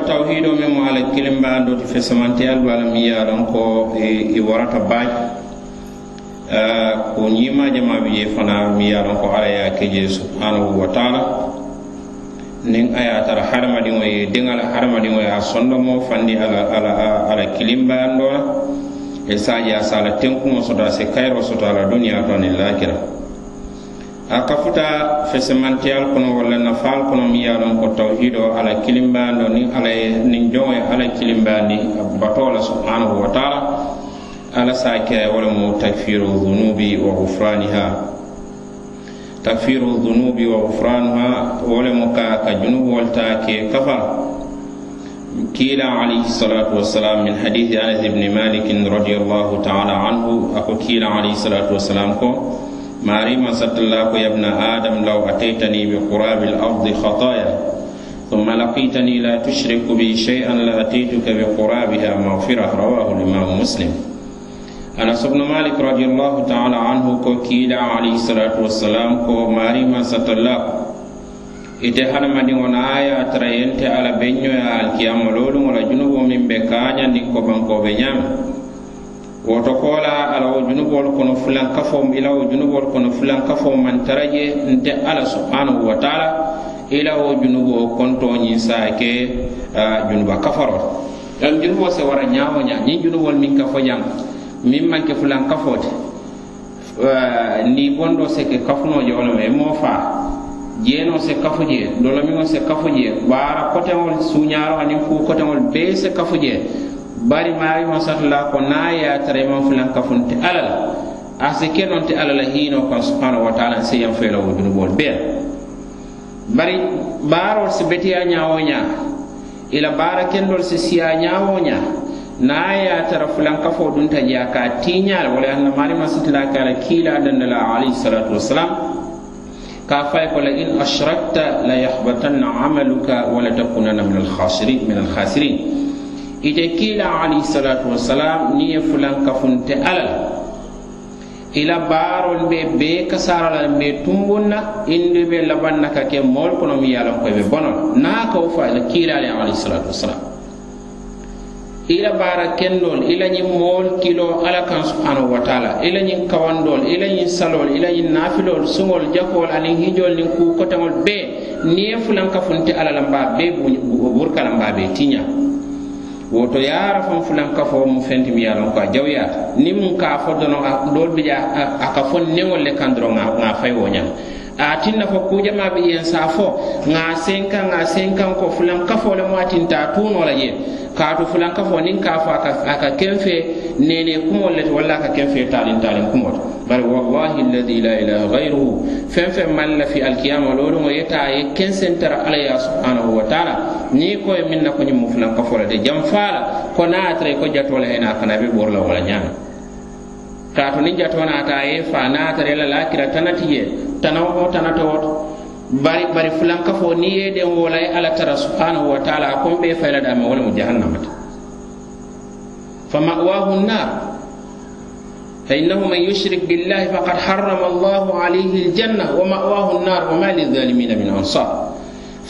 wo tawhido men mo ala kilimbaando ti fesamantiyalu alla miŋ ye a loŋ ko i warata baaji ah, ko ñiima jama bi je fana mi yaran ko ala ya a ke je subhanahu wa taala. Nin aya ye a tara hadamadiŋo ye diŋa la hadamadiŋo ye a sondomo fandi ala ala ala kilimbayando la e saaji a se a la tenkuŋo soto a se kayiro soto ala la duniya to aniŋ laakira a kafuta fesemantiyal kono walla nafaal kono mi ye lon ko tawhido ala kilimbaando niŋ ala ye niŋ joŋo ye ala kilimbaandi bato la subhanahu wa taala ala sa ke wo le mu takfiru dhunubi wa gufraniha takfiru dhunubi wa gufranuha wo le mu ka ka junubuwol ta ke kafa كيلا عليه الصلاة والسلام من حديث أنس بن مالك رضي الله تعالى عنه أخو كيلا عليه الصلاة والسلام كو ماريما ست الله يا ابن آدم لو أتيتني بقراب الأرض خطايا ثم لقيتني لا تشرك بي شيئا لأتيتك بقرابها مغفرة رواه الإمام مسلم أنس بن مالك رضي الله تعالى عنه كو كيلا عليه الصلاة والسلام كو ماريما ست الله ite hadamadiŋo na ye a tara yente ala beño ye alkiyama looluŋo la junubo miŋ be kaañandi ko bankobe ñaami woto kola ala kono fulankafo ila wo junubolu kono fulankafo man tara je nte ala subhanahu wa taala ila wo junubo konto ñiŋ saa ke junuba kafaro ɗan junubo se wara ñawo ña ñiŋ junubol miŋ kafo jaŋ miŋ maŋ ke fulankafo te ni bondo se ke kafuno je wo le ma i moo faa jeeno se kafu je dolomiŋo se kafu je baara koteŋol suñaaro aniŋ kuu koteŋol bee se kafu je bari maariŋo satula ko naa ye a tara kafunte alla la a si ke noŋ te alla la hiinoo kaŋ subhanahu wa taala si yaŋ fela wo junuboolu bee bari baarol si beteya ñaawo ñaa ila baara kendol si siya ñaawo ñaa naa ye a tara fulaŋ kafoo dunta je a ka a tiiñaa la wala anna maariŋo satula ka la kiilaa danda la alayhi salatu wassalam ka fay ko la in ashrakta la yahbatanna amaluka wala takunanna min alkhasirin min alkhasirin ite kila alayhi salatu wassalam ni ye fulan kafunte alal ila baarol be bee kasarala be tumbunna indi be labanna ka ke mool kono mi yalan koy be bonol. Naa kaw fa ila kiilaale alayhisalatu wasalam ila baara kendol ila ñin mool kilo ala kan subhanahu wa taala ila ñin kawandol ila ñin salol ila ñin naafilol suŋol jakol aniŋ hijol niŋ kuu kotaŋol bee niŋ ye fulan fulankafunti ala la mbaa bee burka la mbaa bee tiña woto yaara fan fulan kafo mu fenti mi yalon ko a jawyata ni mun ka fo dono bi ya a ka fo neŋol le kan nga ŋa fay wo ñam. A tinna fo kujama be yen sa fo ŋa senkan ŋa senkan ko fulan kafo le mu atinta tuno la je kaatu fulan kafo nin ka fo aka kenfe nene kumol le walla ka kenfe talin talin kumol bari wallahi alladi la ilaha gayruhu feŋ feŋ maŋ lafi alkiyama looluŋo yeta a ye kenseŋ tara alla ye subhanahu wa taala. Niŋ ko ye miŋ na ko ñiŋ mu fulaŋ kafo la de janfaa la ko naŋ a tara i ko jatoo la hena a kana be boro e la wala ñaama kaatu niŋ jatoo naata a ye faa naŋ a tara i la laakira tanati je tanawo o tanato woto bari bari fulaŋ kafo niŋ ye den wo la ye alla tara subhanahu wa taala a ko n be fayila daame wo le mu jahannama ti fa ma'wahu nnar. فإنه من يشرك بالله فقد حرم الله عليه الجنة ومأواه النار وما للظالمين من أنصار.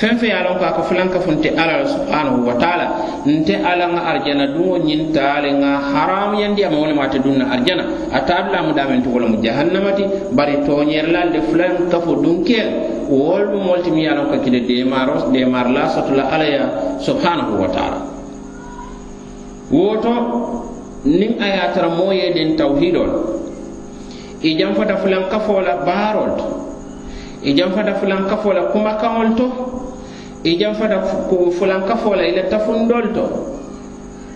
فين في يالون كاك فلان كفنت على سبحانه وتعالى. انت على أرجنا دون ين تعالى حرام يندي أما ولا ما تدون أرجنا. أتاب لا مدامن تقول مجهنم تي. بري تونير لا لفلان كفو دونكير. وول مولتي ميالون كاك ديماروس ديمار لا سطلا عليا سبحانه وتعالى. ووتو niŋ a ye a tara moo ye diŋ tawhido la i janfata fulan kafoo la baarol to i janfata fulan kafoo la kumakaŋol to i janfata fulan kafoo la i la tafundol to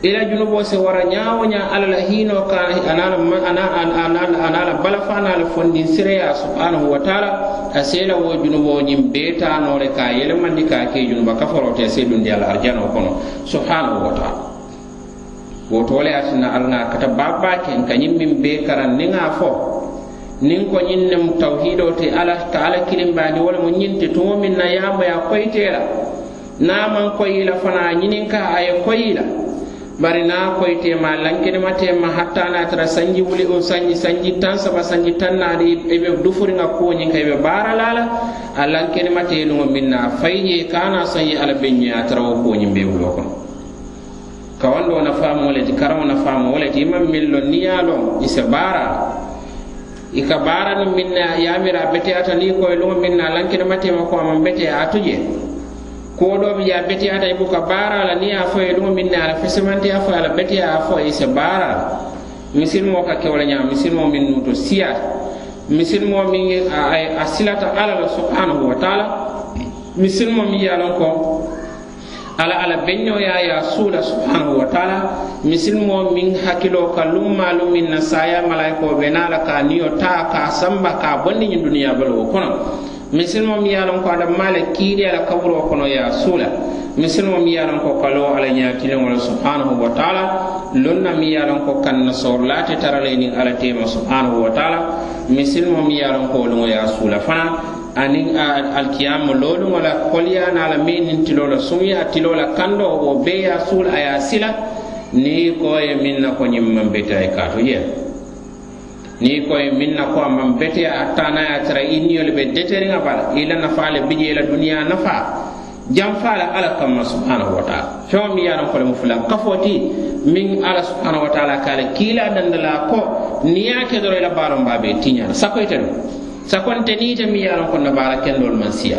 i la junuboo si wara ñaa wo ñaa alla la hiinoo ka ana la balafa ana la fondin sireya subhanahu wa taala a seela wo junuboo ñiŋ bee le ka a yelemandi ka a ke junuba kaforoo te a see dundi a la kono subhanahu wa taala. woto le ye tinna kata baaba ken ka ñiŋ miŋ bee karan niŋ a fo. Nin ko ñin nem tawhido te ala ka ala kilimbaandi wala mo ñinte tumo min na yaamoya koyitee la niŋ a fana ñinin ka aye koyila. Bari na a koyiteema lankedema teema hatta natara sanji wuli o sanji sanji tan saba sanji tan naani eɓe be dufuriŋa kuwo ka eɓe be baara la a lankedema teeluŋo min na a kana je ala beñoya tara wo kuwo ñiŋ wulo kono kawando na faamo le ti karaŋo na faamo wo le ti i maŋ miŋ loŋ niŋ ye a minna yamira se baara i ka baara niŋ miŋ na ye a mira a beteyata niŋ je kuwo doo bi ya a beteyata ibu buka baara la niya fo ye luŋo miŋ na a la fesimantiya fo a fo i se baara la ka ke wala ñaa misilimoo mo min to siya. Misilimoo mo min silata alla la subhanahu wa taala. Misilimoo mo mi yalon ko ala ala beñoya ya suula subhanahu wa taala. misilimo min hakkilo ka lummaalu min na saya malayiko be na la ka niyo taa ka samba ka bondi ñiŋ duniya balo wo kono. misilmo mi yalon ko adam la kiidi ala kaburo kono ya suula misilmo mi yalon ko kalo ala ñaakiliŋo subhanahu wa taala. lonna mi yalon ko kanna na soorlaate tara la ala tema subhanahu wa taala. misilmo mi yalon ko woluŋo ya a suula fanaŋ aniŋ alkiyama loluŋo la koliyana la meŋ niŋ tiloo la suŋya a tiloo la kandoo wo bee ye a suul a ye a sila niŋ ko ye miŋ na ko ñiŋ maŋ beteya i kaato ye niŋ ko ye miŋ na ko a maŋ beteya a taana ye a tara i niyolu be deteriŋa bala i la nafaa le bijee la duniyaa nafaa janfa la ala kamma subhanahu wa taala. Feŋo miŋ ye a loŋ mu fula kafoo ti miŋ ala subhanahu wa taala ka a le kiilaa dandala ko niŋ ye a ke doro i la baaloŋ baa be tiñaa la sakoyite loŋ sakonte niite mi yaran ko na baara kendol man siya.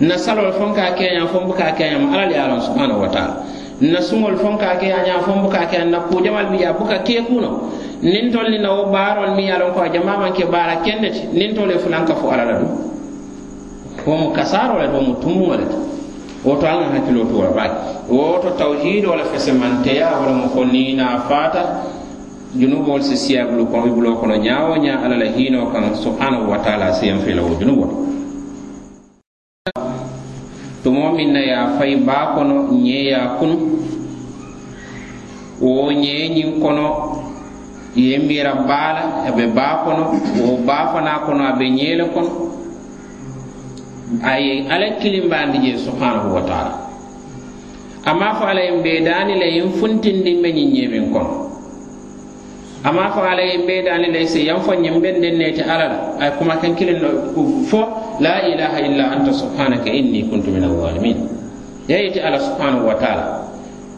Na salol fon ka keña fon buka keñama alal yaran subhanahu wa taala. Na sungol fon ka keña fon buka keña na kujamal biya buka ke kuno. Nin tol ni nawo baron mi yalon ko jama man ke baara kendeti nin tol e fulan ka fu alala dum ko mo kasaro le mo tumu wala woto alga hakilo to wala o woto tawhid wala fesemante ya wala mo ko ni na fata junubol si siyabulu bulu kono bulo kono ñaawo ñaa alla la e hino kan subhanahu wa taala siyan fila wo junubol tumo min na ya fay fayi baa kono ñeya kunu wo ñeñin kono ye miira baa la baa kono wo baa fanaa kono aɓe ñeele kono aye ala kilimbandi je subhanahu wa taala. Amma fo ala yen ɓeedani la yen n funtindiŋ be ñiŋ kono. ama fo ala ye mbe daani la se yan fo ñin ben den neete ala la ay kuma ken kiliŋ no fo la ilaha illa anta subhanaka inni kuntu min alzalimin ya ala subhanahu wa taala.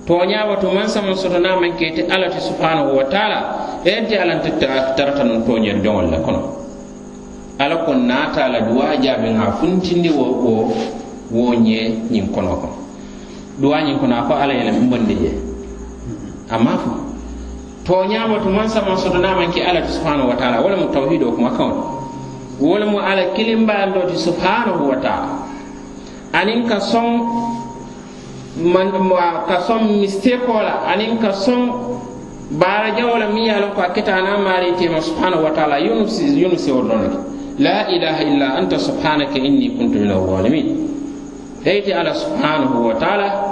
Toñawo to man sama soto man kete ala ti subhanahu wa taala ente alante tarata nun toñer joŋol le kono. Ala ko naata la duwa jaabi ŋa funtindi wo wo wo ñe ñiŋ kono kono duwa ñiŋ kono a ko ala yele mbondi je amma fo to man sama soto naman ke ala ti subhanahu wa taala wala mu tawhido kuma kaŋo wala mu ala kilimbayando ti subhanahu wa taala. Aniŋ ka soŋ man ka soŋ mistake la aniŋ ka soŋ baara jawola mi ye lon ko a ketana maari tema subhanahu wa taala yunusi yunusi o ɗonke la ilaha illa anta subhanaka inni kuntu min alzalimin heyti ala subhanahu wa taala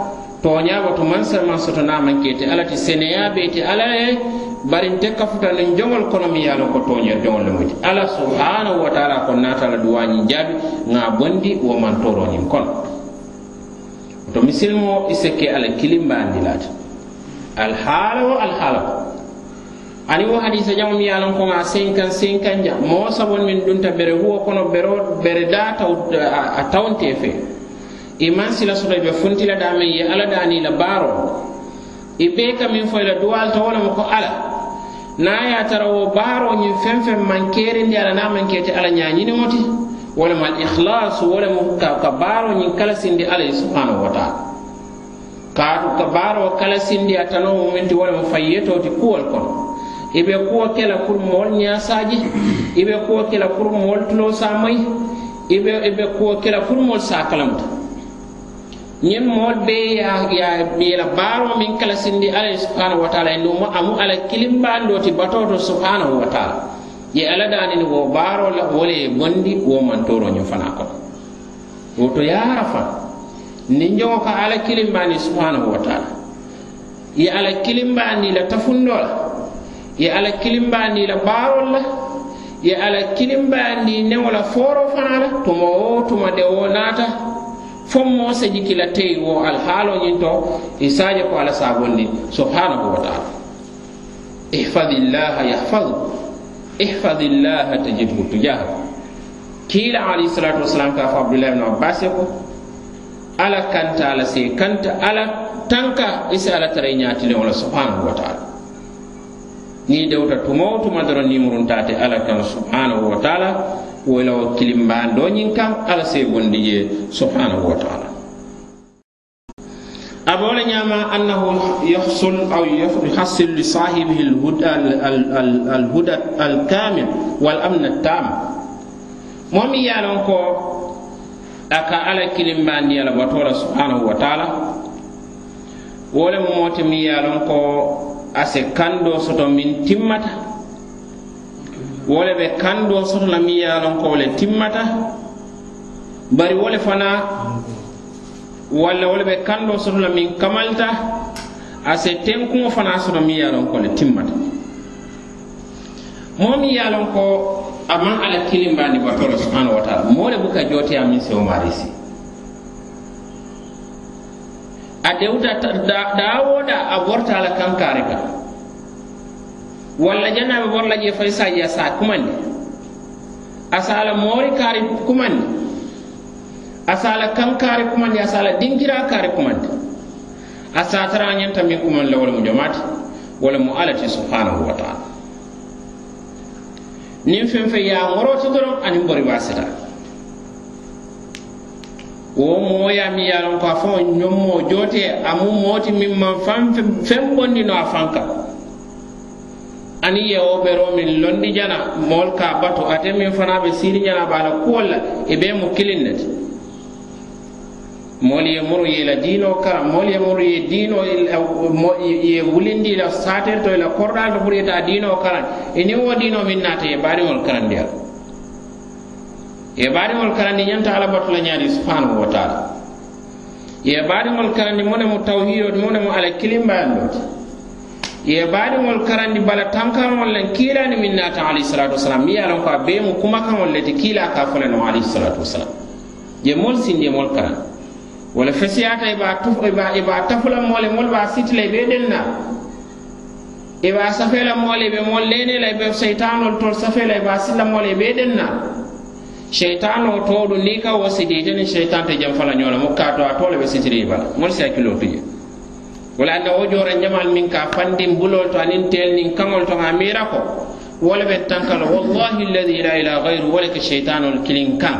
tooñaa watu maŋ semaŋ sotonaa maŋ kee te alla ti seneyaa bee te alla ye kafuta niŋ joŋol kono miŋ ye ko toñer jogol le mu ti subhanahu wa taala ko natala duwañi jaabi ga bondi woman toroñin kono. To misilimoo i se ke alla alhaala wo alhaala ko. Ani wo hadisa jamo mi ye ko ŋa senkaŋ senkaŋ ja mo sabon min dunta bere huwo kono bere da taw a tawnte fee. i maŋ sila soto i be funtila daameŋ ye ala dani la baro i bee ka min fo i la duwaal to wala ko ala. Na ya tara wo baro ni fem fem man kere ndi ala na man kete ala ñaañiniŋo ni moti. Wala mal ikhlas wala mo ka ka baro ni kala sindi ala subhanahu wa taala. Kaatu ka baaroo kalasindi a tanoo mu miŋ ti wo lemu fayyetoo ti kuwol kono. I be kuwo ke la puru moolu ñaasaaji i be kuwo ke la puru moolu tuloo saamayi i be i be kuwo ke la puru moolu ñiŋ mool be ye ye la baaroo miŋ kala sindi alla ye subhanahu wa taala ye numo amu alla kilimbaandoo ti batoo to subhanahu wa taala. Ye alla daanini wo baaroo la wo le ye bondi wo mantooroo ñiŋ fanaa kono. Woto yaara faŋ rafa niŋ joŋo ka alla kilimbaandi subhanahu wa taala. Ye alla kilimbaandi la tafundoo la. Ye alla kilimbaandi la baarol la. Ye alla kilimbaandi newo la fooroo fanaa la. Tuma wo tuma de wo naata. fo moo seji kila teyi wo alhaalo ñiŋ to i saaje ko ala sagondi subhanahu wa taala. Ihfadillaha yahfadu. Ihfadillaha tajidhu tujaha kiila alayhi salatu wasalam ka fo abdulahi ibne abbase ko ala kanta ala se kanta ala tanka isi ala tara i la subhanahu wa taala. Ni dewta tumo tuma doroŋ nimuruntaate ala kan subhanahu wa taala. wolawo kilimbaando ñiŋ kaŋ ala se bondi je subhanahu wa taala أبو نعما أنه يحصل أو يحصل لصاحبه الهدى الهدى الكامل والأمن التام momi yalon ko aka ala kilimbandi ala batola subhanahu wa taala wole mo moti mi yalon ko ase kando soto min timmata wo le be kaŋ doo soto la miŋ ye ko wo le timmata bari wo le fanaŋ walla wo le be kaŋ doo soto la miŋ kamalta a se tenkuŋo fana soto mi ye ko le timmata. Moo miŋ ye a loŋ ko a maŋ alla kilimbaandi subhanahu wa taala moo le buka jooteya miŋ sewo marisi. A dewta dawoda a borta a la kankaari walla janaɓe borla je fay saji a sa kumandi a sala moori kaari kumandi a sala kan kumandi a sala dinkira kaari kumandi a satara ñanta min kuman la wala mu jamaati wala mu alati subhanahu wa taala nin fen fe ya ŋoroti doron anin bori baa wo moya mi a miŋ ko a faŋo ñommo joote amu mu mooti miŋ maŋ faŋ feŋ bondi a faŋ kaŋ ani yewoɓe ro min londi jana mool ka bato ate min fana ɓe siri jana bala kuwol la e ɓe mo kilin nete moolu ye muru ye la diino kara moolu ye muru ye diino ye wulindi la sater to la korɗal to pour yeta diino karan e inin wo diino min naata ye baariŋol karandi ala ye baariŋol karandi ñanta ala batu la ñaadi subhanahu wa taala. Ye baariŋol karandi mu ne mu tawhidoti mu ne mu ala kilimbayandoti ye baadiŋol karandi bala tankaŋol len kiilani min naata alayhisalatu wasalam mi ye lon ko a bee mu kumakaŋol le ti kiila ka fo le noo alayhisalatu wasalam je moolu sindi moolu karandi wala fesiyata i be i be a tafula moo le moolu be a siti la i be deŋ na. I be a safe la moo le i be moolu leene la i be seytaanol tolu safe la i be a siti la moo le i be deŋ na. Seytaanoo too du ka wo siti ite niŋ te jam fala ñoo mo mu kaa to a too le be sitiri bala. Mol si hakkiloo tu je wala anda wo jore ñamal min ka fandim bulol to anin tel nin kaŋol to ŋa mira ko wala be tankal wallahi alladhi la ilaha gayru wala ka shaytanul kilin kaŋ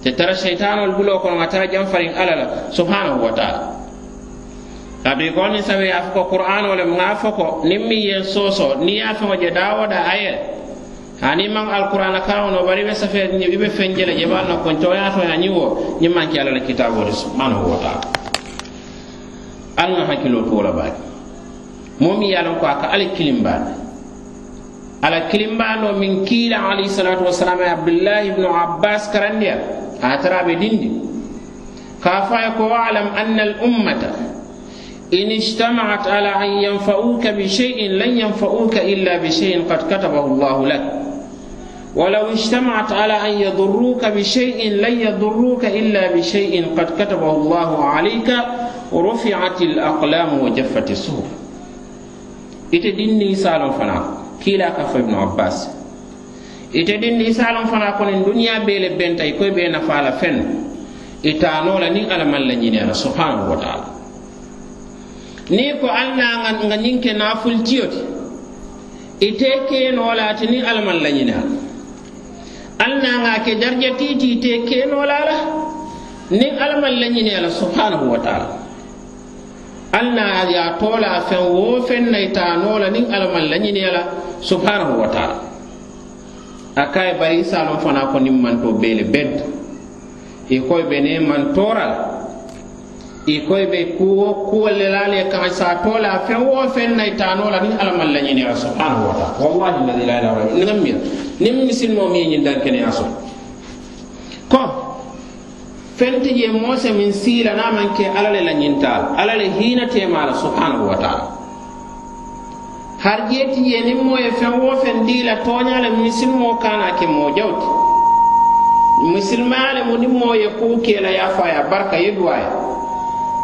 te tara shaytanul bulo ko ngata jam farin alala subhanahu wa taala kabri ko ni sawe a ko qur'an wala ma fo ko niŋ ye soso ni ye feŋo je dawada ayel ani man alquran ka wono bari be safe ni be fenjele je le je baal na kontoyato ya ñiŋ wo ñiŋ maŋ ke alla la kitaabo subhanahu wa taala al ŋa hakkiloo toola baake moo miŋ ye a ko a ka ala kilimbaandi ala kilimbaandoo min kiila alayhi salatu wasalam ye abdullahi ibnu abbas karandiya a tara be dindi ka fa fo ye ko walam anna al ummata in ijtamaat ala an yanfauka bi ينفعوك lan yanfauka illa bi بشيء qad katabahu الله lak ولو اجتمعت على أن يضروك بشيء لن يضروك إلا بشيء قد كتبه الله عليك ورفعت الأقلام وجفت الصحف إتدني سالم فنا كلا كف ابن عباس إتدني سالم فنا كون الدنيا بيل بنت يكوي بين فعل فن إتانو لني على من لنينا سبحانه وتعالى نيكو أنا نغنينك نافل تيوتي ite kenolati ni alaman al nanga ke darja titi te kenola la niŋ alla lañine la subhanahu wa taala. Alna ya tola fen wo fen na ita nin la niŋ alla lañine la subhanahu wa taala. A ka bari salon fana ko nin manto bele le i koye be ne mantoora la i koy be kuwo kuwol le laal kaxa sa toola feŋ wo fen nayi taanola niŋ alla maŋ lañiniya subhanahu wa taala wallahi ladi la ilaha illa huwa. Mira niŋ misilmo mi ye ñindaŋ keneya so. Ko fenti je mose min siila na man ke alale la alla alale hina temala subhanahu wa taala har jeti je niŋ moo ye feŋ wo fen dila toñale misilmo kana ke mo jawti. Misilmaya le mu niŋ moo ye kuu ke la ye barka ye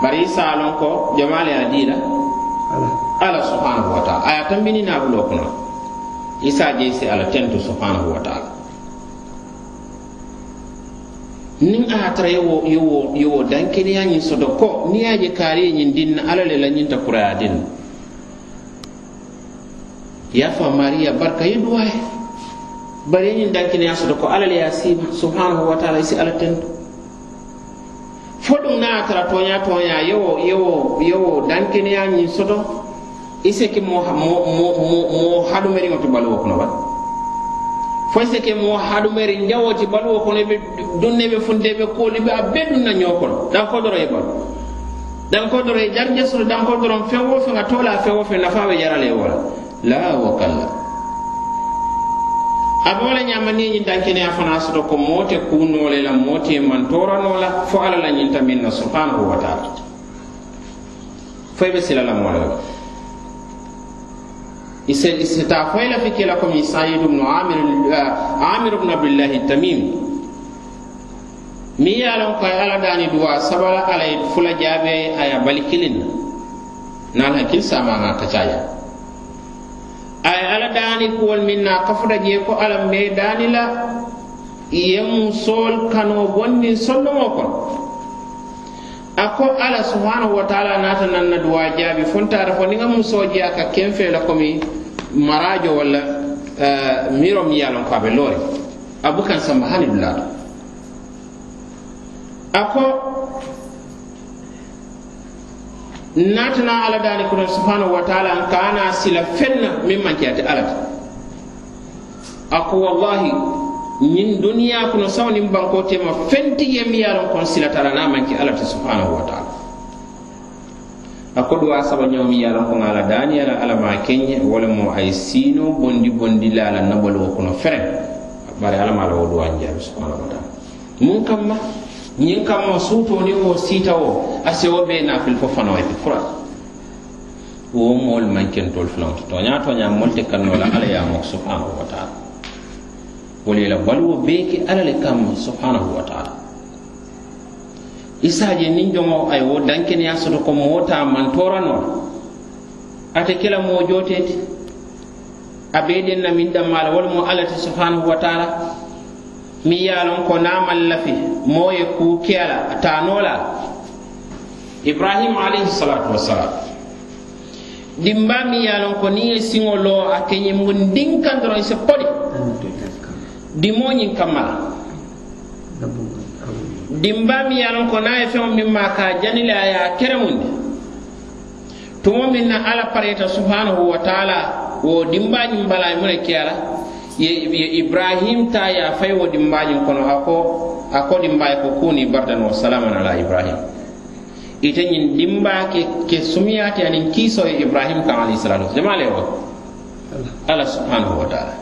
bari i se ko jama le ye a dii la ala subhanahu wa taala. A ye tambini naabuloo kono. I se a je i ala tentu subhanahu wa taala. Niŋ a ye tara yewo yewo yewo dankeniya ñiŋ soto ko niŋ ye a je kaari ye ñiŋ diŋ na alla le la ñiŋ ta kuraya din na ye fa mariya barka ye duwaye bari ye ñiŋ dankeniya soto ko alla le ye a siima. Subhanahu wa taala i si alla tentu. fo ɗum na a tara toña toña yewo yewo yewo dankineya ñin soto. I se mo mo haɗumeriŋo ti baluwo kono bala fo i se ke moo jawo ti baluwo kono ɓe dunne ɓe funte be kooli ɓe a bee dunna ñoo kono. Danko doro e balu danko doro e jarje soto danko doron feŋ wo feŋ a toola feŋ wo feŋ nafaa jarale e wo la wa kalla. a be wo le ñaama ñiŋ dankeneya fanaŋ soto ko moo te kuu le la moo te mantoora la fo alla la ñinta miŋ na subhanahu wa taala. Fo i be sila la moo le la isita fo i lafi ke la komi sayid ibnu amir, uh, amir tamim miŋ ye a loŋ ko alla daani duwa sabala alla ye fula jaabe a ye bali kiliŋ na naal hakkil saamaŋa a ye alla daani kuwol min na kafuta jee ko ala mee daani la. Yemu musool kano bonni sollomo kon. A ko alla subhanahu wa taala naata nan na duwa jaabi. Fontaata fo ni a musoo je a ka keŋ la komi marajo walla eh, uh, miro mi ye ko a be loori. A samba hani dulaato a ko natana ala dani kono subhanahu wa taala kana sila fenna min mankiyati alata ako wallahi ñin duniya kono sawnin banko tema fenti ye mi yaron kon sila tara na manki alata subhanahu wa taala. Ako duwa saba ñawmi yaron kon ala dani ala ala ma kenye wala mo ay sino bondi bondi la ala nabalo kono fere. Bare ala ma la wo duwa njaabi subhanahu wa taala. Mun kamma ñiŋ kamma suutoo niŋ wo siita wo a sewo bee naafili fo fanawo ye fura. Wo moolu maŋ kentoolu fanaŋo to tooñaa tooñaa moolu te kannoo la alla ye a moku subhanahu wa taala. Wolu ye la baluwo bee ke alla le kamma subhanahu wa taala. Isaaje niŋ joŋo a ye wo dankeneyaa soto ko moo taa maŋ toora ate ke la moo jootee ti. A bee den na miŋ dammaa la wolu mu alla ti subhanahu wa taala. mi ye a lon ko naa lafi moo ye kuu ke la a taanoo la ibrahima alayhi salatu wasalam dimba mi ye a lon ko niŋ ye siŋo loo a ke ñiŋ ndiŋ kaŋ doroŋ i se poli. Dimoo ñiŋ kamma la dimba mi ye a lon ko niŋ a ye feŋo miŋ maa ka a jani le a ye a keremundi tumo miŋ na alla pareta subhanahu wa taala wo dimba ñiŋ bala ye mu ne ke a la ibrahim ta ya fay wo dimbañin kono ako ako dimbay ko kuni bardan wa salaman ala ibrahim. Ite ñin dimba ke ke sumiyati anin kiso e ibrahim kan alayhi salatu jama le wo? Ala subhanahu wa ta'ala.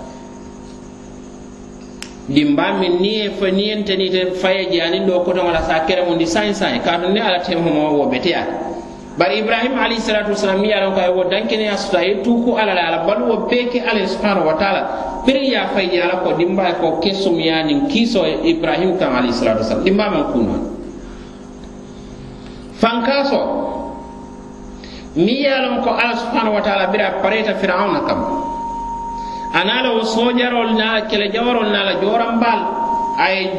Dimba min ni fa ni enteni te faye je anin do ko to wala sa kere mun di sain sain. Ka ne ala te mo wo beteya bari ibrahima alayhi salatu wasalam mi ye ko a wo dankeneya sota ye tuuku ala ala baluwo bee beke ala subhanahu wa taala. Biri ya fay fayi ala ko dimba ko ke ya nin kiso ibrahim kan alayhi salatu wasalam dimba ma kuno fankaso mi ye ko ala subhanahu wa taala bira pareta firawuna kam. Anala wo sojarol na kele jawarol na la joranbaal ay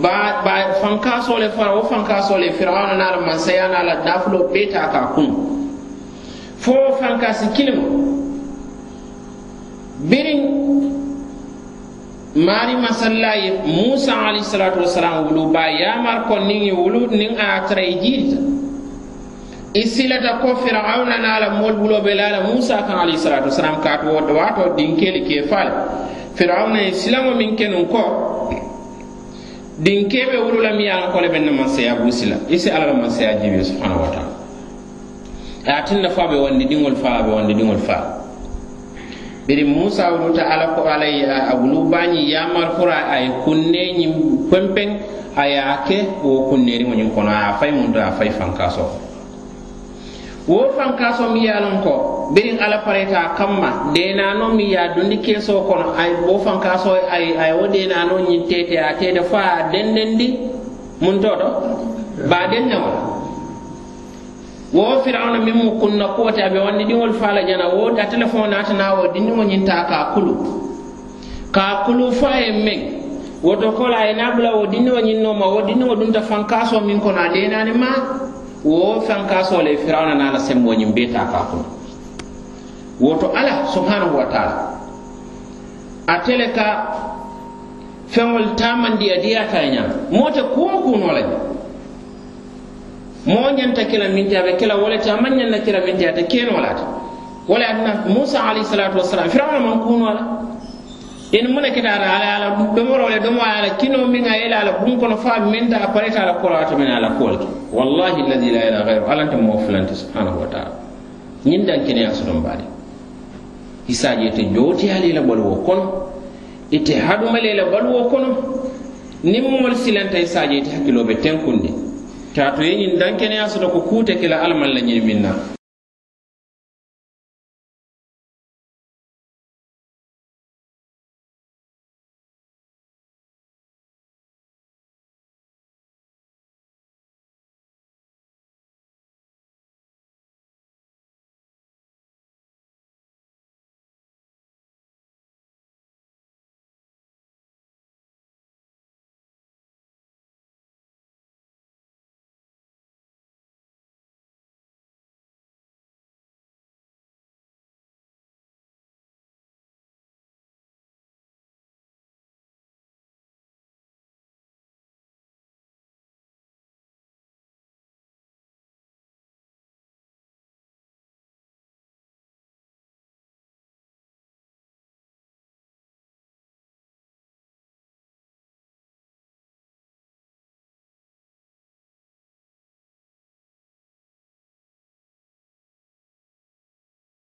ba, ba fankaso le fara wo fankaso le fir'auna na la mansaya na la dafulo beta ka kun. Fo fankasi kilima birin mari masallaye musa alayhi salatu wassalam wulu ba yamar ko nin ye wulu nin a tara jirta isilata ko fir'auna na la moolu bulo be la musa kan alayhi salatu wasalam kaatu wo waato dinkeli ke fal fir'auna islamo min kenun ko. din kebe wurula mi yan kole ɓen na masaya busila isi ala la masaya jibi subhanahu wa ta'ala. A tinna fa ɓe wonde dingol fa ɓe wonde dingol fa. Biri musa wuruta ala ko alay a wulu bañi yamar fura ay kunneñi nyim pempen aya ke wo kunneri moñin kono a fay mun do a fay fankaso. wo fankaso mi yalon ko birin ala pareta kamma denano mi ya dundi keso kono ay wo fankaso ay ay wo denano nyin tete a tete fa dendendi mun toto ba ne wala? Wo firawna min mu kunna koote aɓe wanni ɗiŋol fala jana wo a téléphone natana wo dindiŋo ñinta ka kulu. Ka kulu fa a ye meŋ woto kola a ye nabula wo dindiŋo ñinnoma wo dindiŋo dunta fankaso min kono a denani ma wo fɛn ka sɔrɔ le firawuna n'a la sɛmbo ɲin bɛɛ ta k'a wo to ala subhanahu wa taala. A tele ka feŋol tamandiya diya ka ɲa moo te kuumu kuuno le moo ñanta kela min te a be kela wo le te a maŋ ñanta kela min te ate keenoo la ate wo le atina musa alayhi salatu wasalam firawuna maŋ kuuno la in mona kitara ala ala domoro le domo ala kino min a ila ala bun kono fa min ta apareta ala kolato min ala kolke wallahi alladhi la ila ghayru ala ta mawfilanti subhanahu wa ta'ala. Nyin dan kene ya sudon bade isaje te joti ala ila balwo kono ite hadumale le ila balwo kono nim mol silanta isaje te hakilo be tenkunde tato yin dan kene ya sudo ko kuta kila alman la minna.